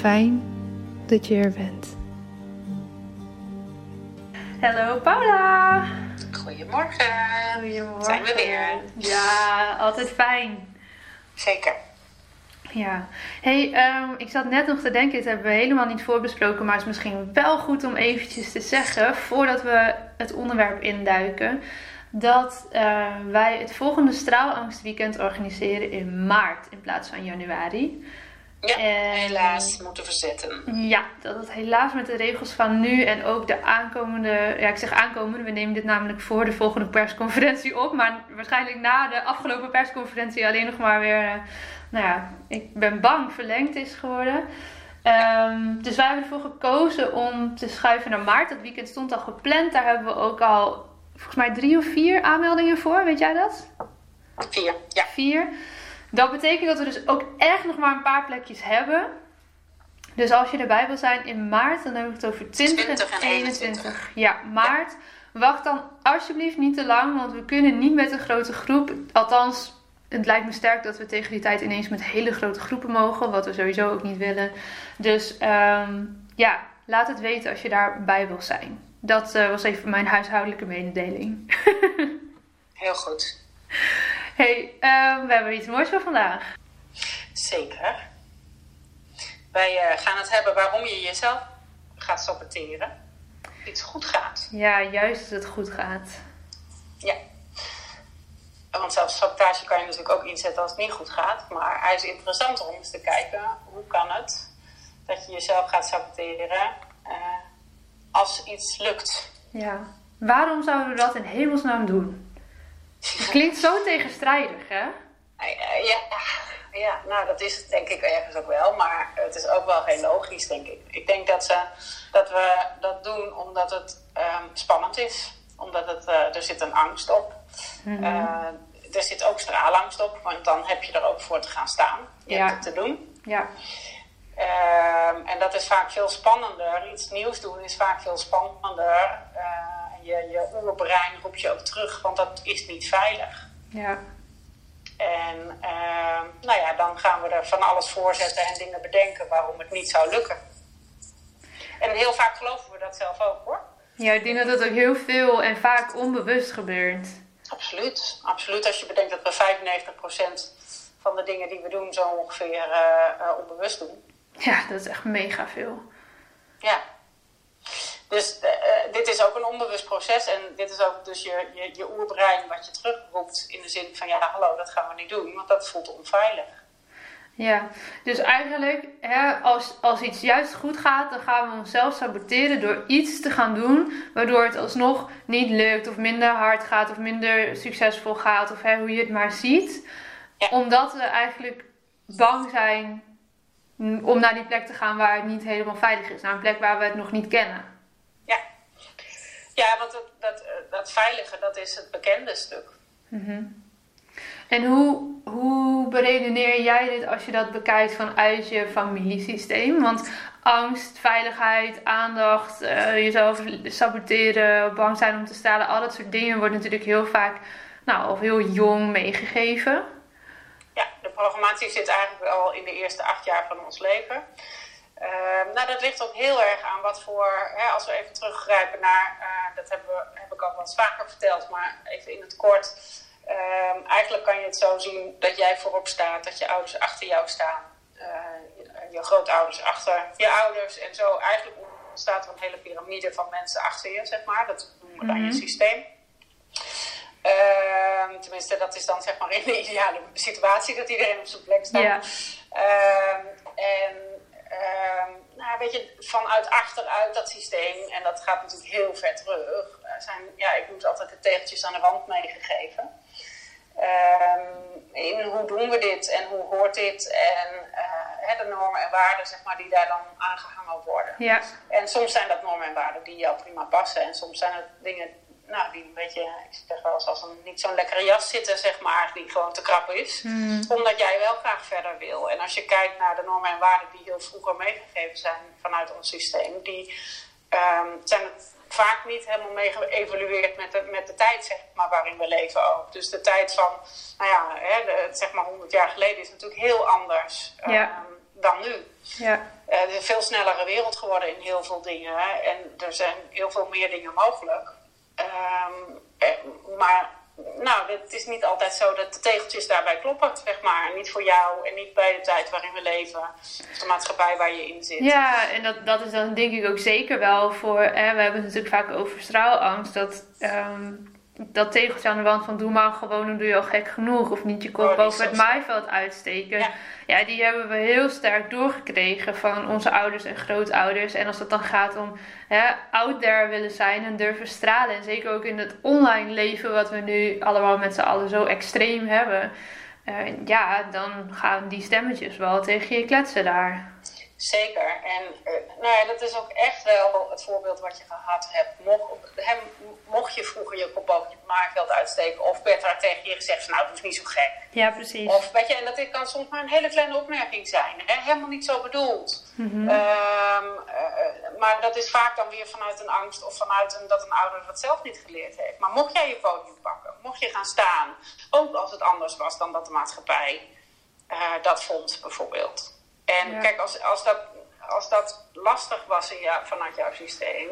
Fijn dat je er bent. Hallo Paula. Goedemorgen. Goedemorgen. Zijn we weer? Ja, altijd fijn. Zeker. Ja. Hey, ehm, ik zat net nog te denken, dit hebben we helemaal niet voorbesproken, maar het is misschien wel goed om eventjes te zeggen, voordat we het onderwerp induiken, dat eh, wij het volgende straalangstweekend organiseren in maart in plaats van januari. Ja, En- helaas moeten verzetten. Ja, dat het helaas met de regels van nu en ook de aankomende, ja ik zeg aankomende, we nemen dit namelijk voor de volgende persconferentie op, maar waarschijnlijk na de afgelopen persconferentie alleen nog maar weer, eh, nou ja, ik ben bang verlengd is geworden. Ehm, dus wij hebben ervoor gekozen om te schuiven naar maart. Dat weekend stond al gepland. Daar hebben we ook al volgens mij drie of vier aanmeldingen voor. Weet jij dat? Vier, ja. Vier. Dat betekent dat we dus ook echt nog maar een paar plekjes hebben. Dus als je erbij wil zijn in maart, dan heb ik het over 20, 20 en en 21. Ja, maart. Wacht dan alsjeblieft niet te lang, want we kunnen niet met een grote groep. Althans, het lijkt me sterk dat we tegen die tijd ineens met hele grote groepen mogen, wat we sowieso ook niet willen. Dus ehm, ja, laat het weten als je daarbij wil zijn. Dat eh, was even mijn huishoudelijke mededeling. Heel goed. Hey, ehm, we hebben iets moois voor vandaag. Zeker. Wij eh, gaan het hebben waarom je jezelf gaat saboteren. Iets goed gaat. Ja, juist als het goed gaat. Ja. Want zelfs sabotage kan je natuurlijk ook inzetten als het niet goed gaat. Maar hij is interessanter om eens te kijken hoe kan het dat je jezelf gaat saboteren eh, als iets lukt. Ja. Waarom zouden we dat in hemelsnaam doen? Het klinkt zo tegenstrijdig, hè? Eh, Ja, ja, nou dat is het denk ik ergens ook wel, maar het is ook wel heel logisch, denk ik. Ik denk dat, ze, dat we dat doen omdat het ehm, spannend is, omdat het, eh, er zit een angst op. Eh, er zit ook straalangst op, want dan heb je er ook voor te gaan staan. Je Ja. hebt het te doen. Ja. Ehm, en dat is vaak veel spannender. Iets nieuws doen is vaak veel spannender. Eh, je, je oerbrein roept je ook terug, want dat is niet veilig. Ja. En ehm, nou ja, dan gaan we er van alles voor zetten en dingen bedenken waarom het niet zou lukken. En heel vaak geloven we dat zelf ook hoor. Ja, ik denk dat dat ook heel veel en vaak onbewust gebeurt. Absoluut, absoluut. Als je bedenkt dat we 95% van de dingen die we doen zo ongeveer uh, onbewust doen. Ja, dat is echt mega veel. Ja. Dus uh, dit is ook een onbewust proces en dit is ook dus je, je, je oerbrein wat je terugroept in de zin van ja, hallo, dat gaan we niet doen, want dat voelt onveilig. Ja, dus eigenlijk hè, als, als iets juist goed gaat, dan gaan we onszelf saboteren door iets te gaan doen, waardoor het alsnog niet lukt of minder hard gaat of minder succesvol gaat of hè, hoe je het maar ziet. Omdat we eigenlijk bang zijn om naar die plek te gaan waar het niet helemaal veilig is, naar een plek waar we het nog niet kennen. Ja, ja want dat, dat, dat veilige, dat is het bekende stuk. Mm en hoe, hoe beredeneer jij dit als je dat bekijkt vanuit je familiesysteem? Want angst, veiligheid, aandacht, uh, jezelf saboteren, bang zijn om te stalen, al dat soort dingen wordt natuurlijk heel vaak, nou, of heel jong meegegeven. Ja, de programmatie zit eigenlijk al in de eerste acht jaar van ons leven. Uh, nou, dat ligt ook heel erg aan wat voor, hè, als we even teruggrijpen naar, uh, dat hebben we, heb ik al wat vaker verteld, maar even in het kort Um, eigenlijk kan je het zo zien dat jij voorop staat, dat je ouders achter jou staan, je, je, grootouders achter je ouders en zo. Eigenlijk ontstaat er een hele piramide van mensen achter je, zeg maar. Dat noemen we dan je mhm. systeem. Um, tenminste, dat is dan zeg maar in de ideale situatie dat iedereen op zijn plek staat. Ja. En nou, weet je, vanuit achteruit dat systeem, en dat gaat natuurlijk heel ver terug, zijn, ja, ik noem altijd de tegeltjes aan de wand meegegeven. Um, in hoe doen we dit en hoe hoort dit en uh, de normen en waarden zeg maar, die daar dan aangehangen worden. Ja. En soms zijn dat normen en waarden die jou prima passen en soms zijn het dingen nou, die een beetje, ik zeg wel eens als een niet zo'n lekkere jas zitten, zeg maar, die gewoon te krap is. Hmm. Omdat jij wel graag verder wil. En als je kijkt naar de normen en waarden die heel vroeger meegegeven zijn vanuit ons systeem, die um, zijn het vaak niet helemaal mee geëvalueerd met de, met de tijd zeg maar, waarin we leven ook. Dus de tijd van, nou ja, hè, de, zeg maar 100 jaar geleden is natuurlijk heel anders ja. um, dan nu. Ja. Uh, het is een veel snellere wereld geworden in heel veel dingen. Hè, en er zijn heel veel meer dingen mogelijk. Um, maar nou, het is niet altijd zo dat de tegeltjes daarbij kloppen, zeg maar. Niet voor jou en niet bij de tijd waarin we leven. Of de maatschappij waar je in zit. Ja, en dat, dat is dan denk ik ook zeker wel voor... Hè, we hebben het natuurlijk vaak over straalangst. Dat, um, dat tegeltje aan de wand van doe maar gewoon, dan doe je al gek genoeg. Of niet je kop oh, boven het maaiveld uitsteken. Ja. ja. die hebben we heel sterk doorgekregen van onze ouders en grootouders. En als het dan gaat om hè, out there willen zijn en durven stralen. En zeker ook in het online leven wat we nu allemaal met z'n allen zo extreem hebben. Uh, ja, dan gaan die stemmetjes wel tegen je kletsen daar. Zeker. En uh, nou ja, dat is ook echt wel het voorbeeld wat je gehad hebt. Mocht, hem, mocht je vroeger je kop boven het maaiveld uitsteken, of werd er tegen je gezegd: van, Nou, dat is niet zo gek. Ja, precies. Of weet je, en dat kan soms maar een hele kleine opmerking zijn. Hè? Helemaal niet zo bedoeld. Mm maar dat is vaak dan weer vanuit een angst of vanuit een, dat een ouder dat zelf niet geleerd heeft. Maar mocht jij je podium pakken, mocht je gaan staan, ook als het anders was dan dat de maatschappij uh, dat vond, bijvoorbeeld. En kijk, als, als, dat, als dat lastig was in jou, vanuit jouw systeem,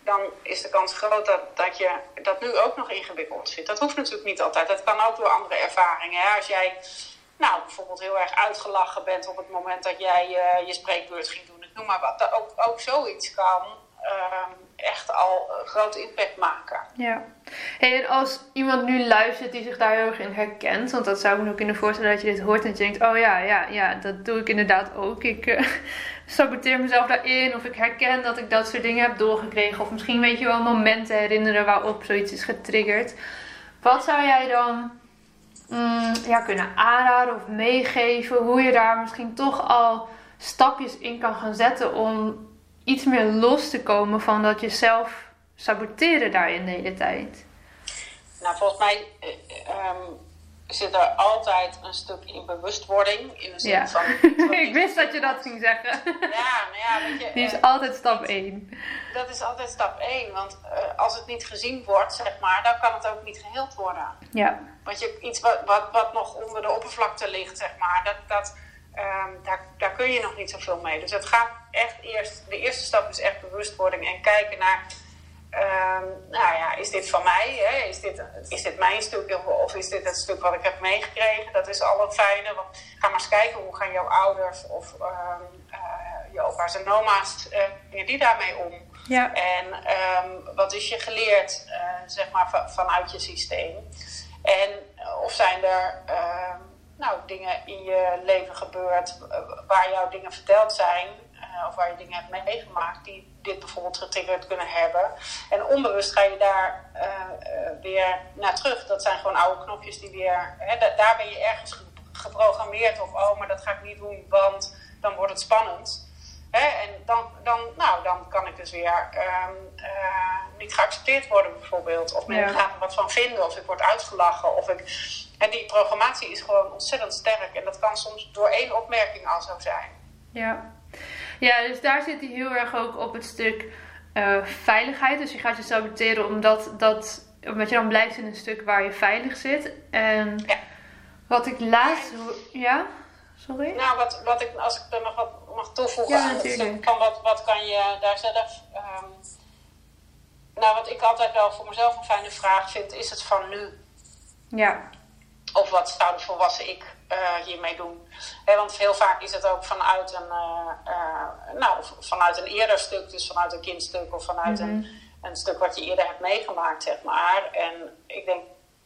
dan is de kans groot dat, dat je dat nu ook nog ingewikkeld vindt. Dat hoeft natuurlijk niet altijd. Dat kan ook door andere ervaringen. Hè? Als jij nou, bijvoorbeeld heel erg uitgelachen bent op het moment dat jij uh, je spreekbeurt ging doen, ik noem maar wat. Dat ook, ook zoiets kan uh, echt al een grote impact maken. Ja. Hey, en als iemand nu luistert die zich daar heel erg in herkent, want dat zou ik me ook kunnen voorstellen dat je dit hoort en je denkt, oh ja, ja, ja, dat doe ik inderdaad ook. Ik uh, saboteer mezelf daarin of ik herken dat ik dat soort dingen heb doorgekregen of misschien weet je wel momenten herinneren waarop zoiets is getriggerd. Wat zou jij dan mm, ja, kunnen aanraden of meegeven hoe je daar misschien toch al stapjes in kan gaan zetten om iets meer los te komen van dat jezelf saboteren daarin de hele tijd? Nou, volgens mij uh, zit er altijd een stuk in bewustwording. In de zin ja. van. ik wist dat je dat ging zeggen. ja, nou ja, weet je. Die is uh, altijd stap 1. Dat is altijd stap 1. Want uh, als het niet gezien wordt, zeg maar, dan kan het ook niet geheeld worden. Ja. Want je, iets wat, wat, wat nog onder de oppervlakte ligt, zeg maar, dat, dat, um, daar, daar kun je nog niet zoveel mee. Dus het gaat echt eerst, de eerste stap is echt bewustwording en kijken naar, ehm, nou ja, is dit van mij? Hè? Is, dit, is dit mijn stuk of is dit het stuk wat ik heb meegekregen? Dat is al een fijne. Want ga maar eens kijken hoe gaan jouw ouders of um, uh, je opa's en oma's, uh, die daarmee om? Ja. En wat is je geleerd, uh, zeg maar, vanuit je systeem? En of zijn er nou, dingen in je leven gebeurd waar jouw dingen verteld zijn, uh, of waar je dingen hebt meegemaakt die dit bijvoorbeeld getriggerd kunnen hebben. En onbewust ga je daar uh, uh, weer naar terug. Dat zijn gewoon oude knopjes die weer. Hè, daar ben je ergens geprogrammeerd op. Oh, maar dat ga ik niet doen, want dan wordt het spannend. Hè, en dan, dan, nou, dan kan ik dus weer um, niet geaccepteerd worden, bijvoorbeeld. Of men ja. gaat er wat van vinden, of ik word uitgelachen. Of ik, en die programmatie is gewoon ontzettend sterk. En dat kan soms door één opmerking al zo zijn. Ja, ja dus daar zit hij heel erg ook op het stuk uh, veiligheid. Dus je gaat je saboteren omdat, dat, omdat je dan blijft in een stuk waar je veilig zit. En ja. wat ik laatst... Ja? Sorry? Nou, wat, wat ik, als ik er nog wat mag toevoegen ja, aan het stuk van wat, wat kan je daar zelf... Um, nou, wat ik altijd wel voor mezelf een fijne vraag vind, is het van nu? Ja. Of wat zou de volwassen ik uh, hiermee doen? He, want heel vaak is het ook vanuit een, uh, uh, nou, vanuit een eerder stuk, dus vanuit een kindstuk of vanuit mm -hmm. een, een stuk wat je eerder hebt meegemaakt, zeg maar. En ik denk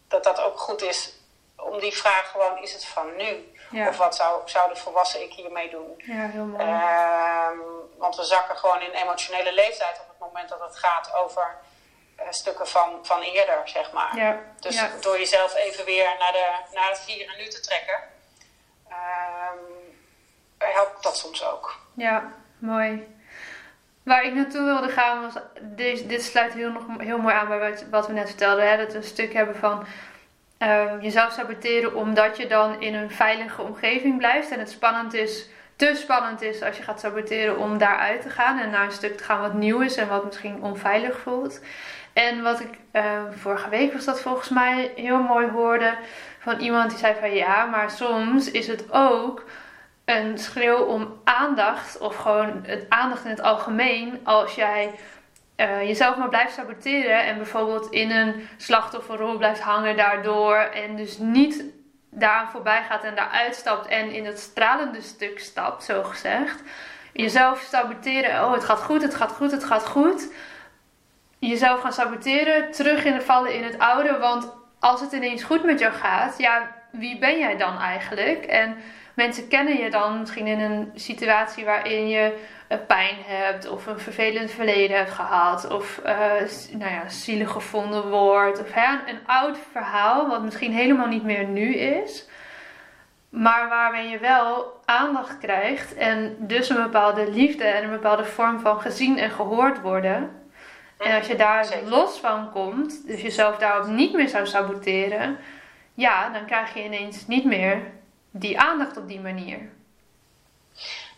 dat dat ook goed is om die vraag gewoon, is het van nu? Ja. Of wat zou, zou de volwassen ik hiermee doen? Ja, heel mooi. Ehm, want we zakken gewoon in emotionele leeftijd op het moment dat het gaat over stukken van, van eerder, zeg maar. Ja. Dus ja. door jezelf even weer naar, de, naar het hier en nu te trekken, um, helpt dat soms ook. Ja, mooi. Waar ik naartoe wilde gaan was, dit, dit sluit heel, nog, heel mooi aan bij wat, wat we net vertelden. Hè? Dat we een stuk hebben van uh, jezelf saboteren omdat je dan in een veilige omgeving blijft. En het spannend is, te spannend is als je gaat saboteren om daaruit te gaan. En naar een stuk te gaan wat nieuw is en wat misschien onveilig voelt. En wat ik uh, vorige week was dat volgens mij heel mooi hoorde van iemand die zei van ja, maar soms is het ook een schreeuw om aandacht of gewoon het aandacht in het algemeen als jij uh, jezelf maar blijft saboteren en bijvoorbeeld in een slachtofferrol blijft hangen daardoor en dus niet daaraan voorbij gaat en daar uitstapt en in het stralende stuk stapt, zo gezegd. Jezelf saboteren, oh het gaat goed, het gaat goed, het gaat goed jezelf gaan saboteren, terug in de vallen in het oude. Want als het ineens goed met jou gaat, ja, wie ben jij dan eigenlijk? En mensen kennen je dan misschien in een situatie waarin je pijn hebt of een vervelend verleden hebt gehad of uh, nou ja, zielig gevonden wordt of hè, een oud verhaal wat misschien helemaal niet meer nu is, maar waarmee je wel aandacht krijgt en dus een bepaalde liefde en een bepaalde vorm van gezien en gehoord worden. En als je daar Zeker. los van komt, dus jezelf daarop niet meer zou saboteren, ja, dan krijg je ineens niet meer die aandacht op die manier.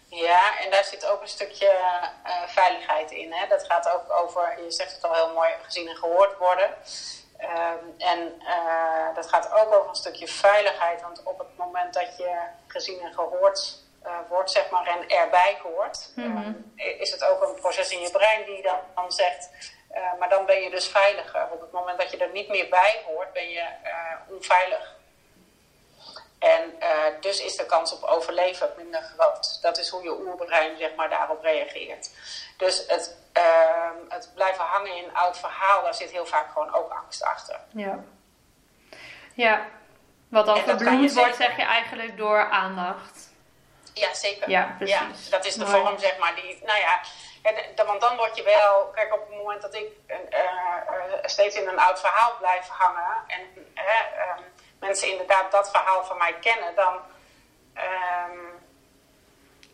Ja, en daar zit ook een stukje uh, veiligheid in. Hè? Dat gaat ook over, je zegt het al heel mooi, gezien en gehoord worden. Um, en uh, dat gaat ook over een stukje veiligheid. Want op het moment dat je gezien en gehoord wordt, zeg maar, en erbij hoort, mm -hmm. um, is het ook een proces in je brein die dan, dan zegt. Uh, maar dan ben je dus veiliger. Op het moment dat je er niet meer bij hoort, ben je onveilig. En dus is de kans op overleven minder groot. Dat is hoe je oerbrein zeg maar, daarop reageert. Dus het, het blijven hangen in een oud verhaal, daar zit heel vaak gewoon ook angst achter. Ja. Ja, wat dan verbloemd wordt, zeg je eigenlijk door aandacht. Ja, zeker. Ja, precies. Ja, dat is de Mooi. vorm, zeg maar, die, nou ja, en, want dan word je wel, kijk, op het moment dat ik uh, uh, steeds in een oud verhaal blijf hangen en uh, mensen inderdaad dat verhaal van mij kennen, dan, um,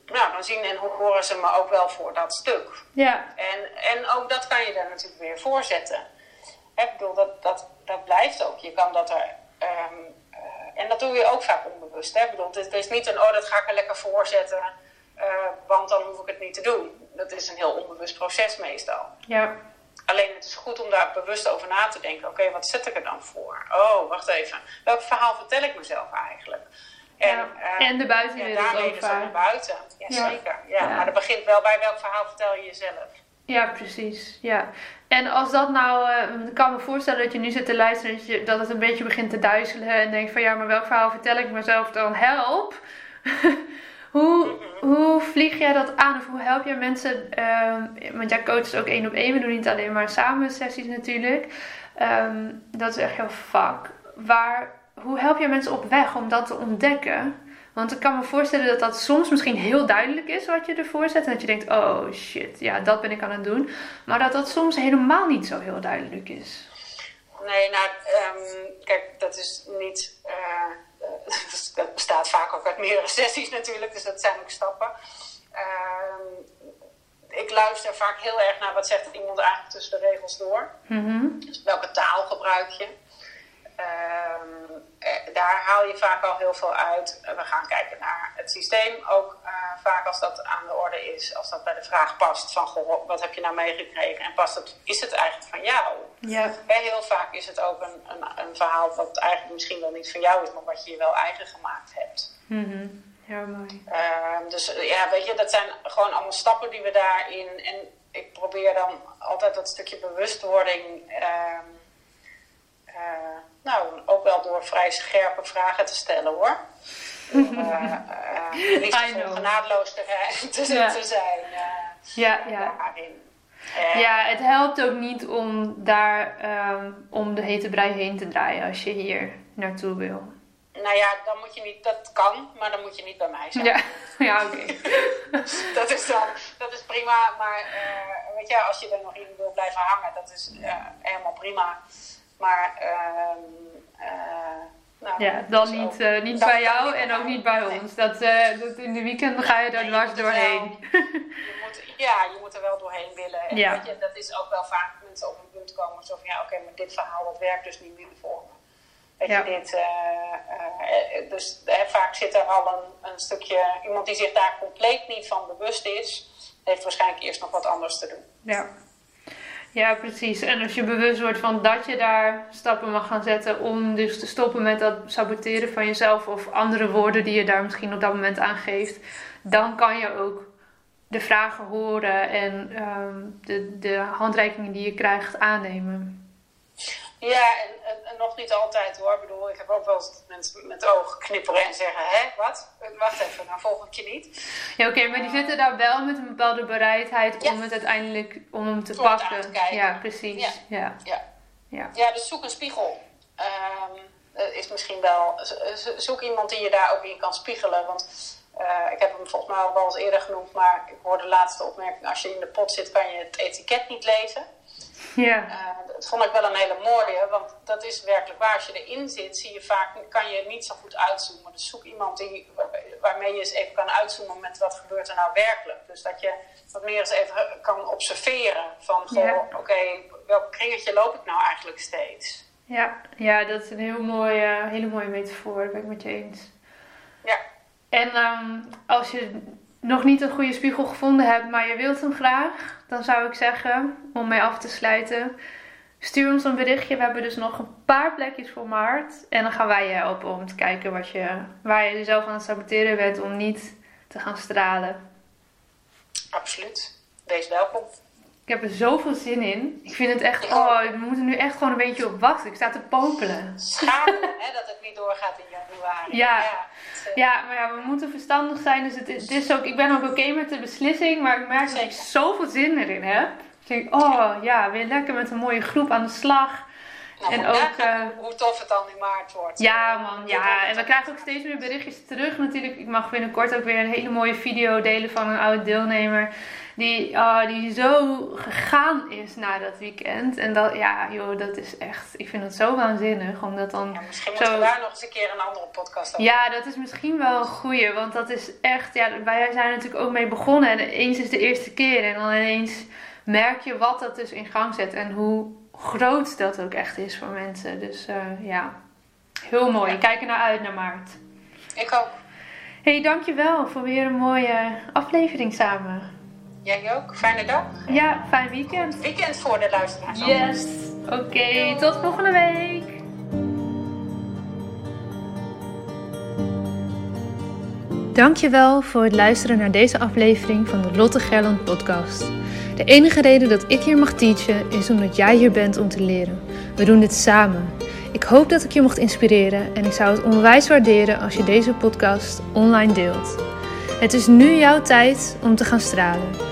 nou, dan zien en horen ze me ook wel voor dat stuk. Ja. En, en ook dat kan je dan natuurlijk weer voorzetten. Ik bedoel, dat, dat, dat blijft ook. Je kan dat er. Um, en dat doe je ook vaak onbewust. Hè? Ik bedoel, het is niet een, oh, dat ga ik er lekker voorzetten, uh, want dan hoef ik het niet te doen. Dat is een heel onbewust proces meestal. Ja. Alleen het is goed om daar bewust over na te denken. Oké, okay, wat zet ik er dan voor? Oh, wacht even. Welk verhaal vertel ik mezelf eigenlijk? En, Ja. eh, En de buitenwereld daar ook reden ze naar vaak. buiten. Ja. Ja, Ja. Maar dat begint wel bij welk verhaal vertel je jezelf. Ja, precies. Ja. En als dat nou, eh, ik kan me voorstellen dat je nu zit te luisteren, dat, je, dat het een beetje begint te duizelen en denkt van ja, maar welk verhaal vertel ik mezelf dan? Help! hoe, hoe vlieg jij dat aan of hoe help jij mensen? ehm, want jij coacht ook één op één, we doen niet alleen maar samen sessies natuurlijk. Ehm, dat is echt jouw vak. Waar, hoe help jij mensen op weg om dat te ontdekken? Want ik kan me voorstellen dat dat soms misschien heel duidelijk is wat je ervoor zet. En dat je denkt, oh shit, ja, dat ben ik aan het doen. Maar dat dat soms helemaal niet zo heel duidelijk is. Nee, nou, ehm, kijk, dat is niet. eh, dat bestaat vaak ook uit meerdere sessies natuurlijk, dus dat zijn ook stappen. Ehm, ik luister vaak heel erg naar wat zegt iemand eigenlijk tussen de regels door. Mhm. Dus welke taal gebruik je? Ehm, daar haal je vaak al heel veel uit. Eh, We gaan kijken naar het systeem. Ook eh, vaak als dat aan de orde is, als dat bij de vraag past: van goh, wat heb je nou meegekregen? En past het, is het eigenlijk van jou? Ja. Heel vaak is het ook een, een, een verhaal wat eigenlijk misschien wel niet van jou is, maar wat je je wel eigen gemaakt hebt. Mhm. Ja, mooi. Ehm, dus eh, ja, weet je, dat zijn gewoon allemaal stappen die we daarin. En ik probeer dan altijd dat stukje bewustwording. ehm, eh, nou, ook wel door vrij scherpe vragen te stellen hoor. Door, eh, eh, niet know. genadeloos te, te, Ja. te zijn. eh, Ja, ja. daarin. Ja, het helpt ook niet om daar ehm, om de hete brei heen te draaien als je hier naartoe wil. Nou ja, dan moet je niet, dat kan, maar dan moet je niet bij mij zijn. Ja, ja oké. dat is dan, dat is prima. Maar weet je, als je er nog in wil blijven hangen, dat is eh, helemaal prima. Maar ehm eh, nou, Ja, dan niet, eh, niet bij jou en ook niet bij ons. Dat, eh, dat in de weekenden ga je daar Nee, dwars je doorheen. Je moet, ja, je moet er wel doorheen willen. En Ja. weet je, dat is ook wel vaak mensen op een punt komen zo van ja, oké, maar dit verhaal dat werkt dus niet meer voor me. Weet Ja. je, dit, eh, eh, dus vaak zit er al een, een stukje, iemand die zich daar compleet niet van bewust is, heeft waarschijnlijk eerst nog wat anders te doen. Ja. Ja, precies. En als je bewust wordt van dat je daar stappen mag gaan zetten om dus te stoppen met dat saboteren van jezelf of andere woorden die je daar misschien op dat moment aan geeft, dan kan je ook de vragen horen en ehm, de, de handreikingen die je krijgt aannemen. Ja, en, en, en nog niet altijd hoor. Ik bedoel, ik heb ook wel eens dat mensen met ogen knipperen en zeggen, hè, wat? Wacht even, nou volg ik je niet. Ja, oké, maar die zitten daar wel met een bepaalde bereidheid Ja. om het uiteindelijk om hem te Om het pakken. te. Ja, precies. Ja. Ja. Ja. Ja. Ja, dus zoek een spiegel. Ehm, eh, is misschien wel, zo- zo- zoek iemand die je daar ook in kan spiegelen. Want eh, ik heb hem volgens mij al wel eens eerder genoemd, maar ik hoorde de laatste opmerking: als je in de pot zit, kan je het etiket niet lezen. Ja. Eh, dat vond ik wel een hele mooie, want dat is werkelijk waar. Als je erin zit, zie je vaak, kan je niet zo goed uitzoomen. Dus zoek iemand die, waarmee je eens even kan uitzoomen met wat gebeurt er nou werkelijk. Dus dat je wat meer eens even kan observeren van, Ja. oké, welk kringetje loop ik nou eigenlijk steeds? Ja. ja, dat is een heel mooie, hele mooie metafoor, dat ben ik met je eens. Ja. En ehm, als je nog niet een goede spiegel gevonden hebt, maar je wilt hem graag, dan zou ik zeggen, om mee af te sluiten, stuur ons een berichtje. We hebben dus nog een paar plekjes voor maart. En dan gaan wij je helpen om te kijken wat je, waar je jezelf aan het saboteren bent om niet te gaan stralen. Absoluut. Wees welkom. Ik heb er zoveel zin in. Ik vind het echt, oh, we moeten nu echt gewoon een beetje op wachten. Ik sta te popelen. Schade hè, dat het niet doorgaat in januari. Ja. Ja, maar ja, we moeten verstandig zijn. Dus het is, het is ook, ik ben ook oké met de beslissing. Maar ik merk dat ik zoveel zin erin heb. Ik denk, oh ja, weer lekker met een mooie groep aan de slag. nou, en ook, eh, hoe tof het dan in maart wordt. Ja man, ja. En we krijgen ook steeds meer berichtjes terug natuurlijk. Ik mag binnenkort ook weer een hele mooie video delen van een oude deelnemer. Die, ah, die zo gegaan is na dat weekend. En dat, ja joh, dat is echt, ik vind het zo waanzinnig. Omdat dan Ja, misschien zo... moeten we daar nog eens een keer een andere podcast over Ja, dat is misschien wel een goeie. Want dat is echt, ja, wij zijn er natuurlijk ook mee begonnen. En eens is de eerste keer. En dan ineens merk je wat dat dus in gang zet. En hoe groot dat ook echt is voor mensen. Dus eh, ja, heel mooi. Kijk er naar uit naar maart. Ik ook. hey, dankjewel voor weer een mooie aflevering samen. Jij ook. Fijne dag. Ja, fijn weekend. Weekend voor de luisteraars. Yes. Oké, tot volgende week. Dankjewel voor het luisteren naar deze aflevering van de Lotte Gerland podcast. De enige reden dat ik hier mag teachen is omdat jij hier bent om te leren. We doen dit samen. Ik hoop dat ik je mocht inspireren en ik zou het onwijs waarderen als je deze podcast online deelt. Het is nu jouw tijd om te gaan stralen.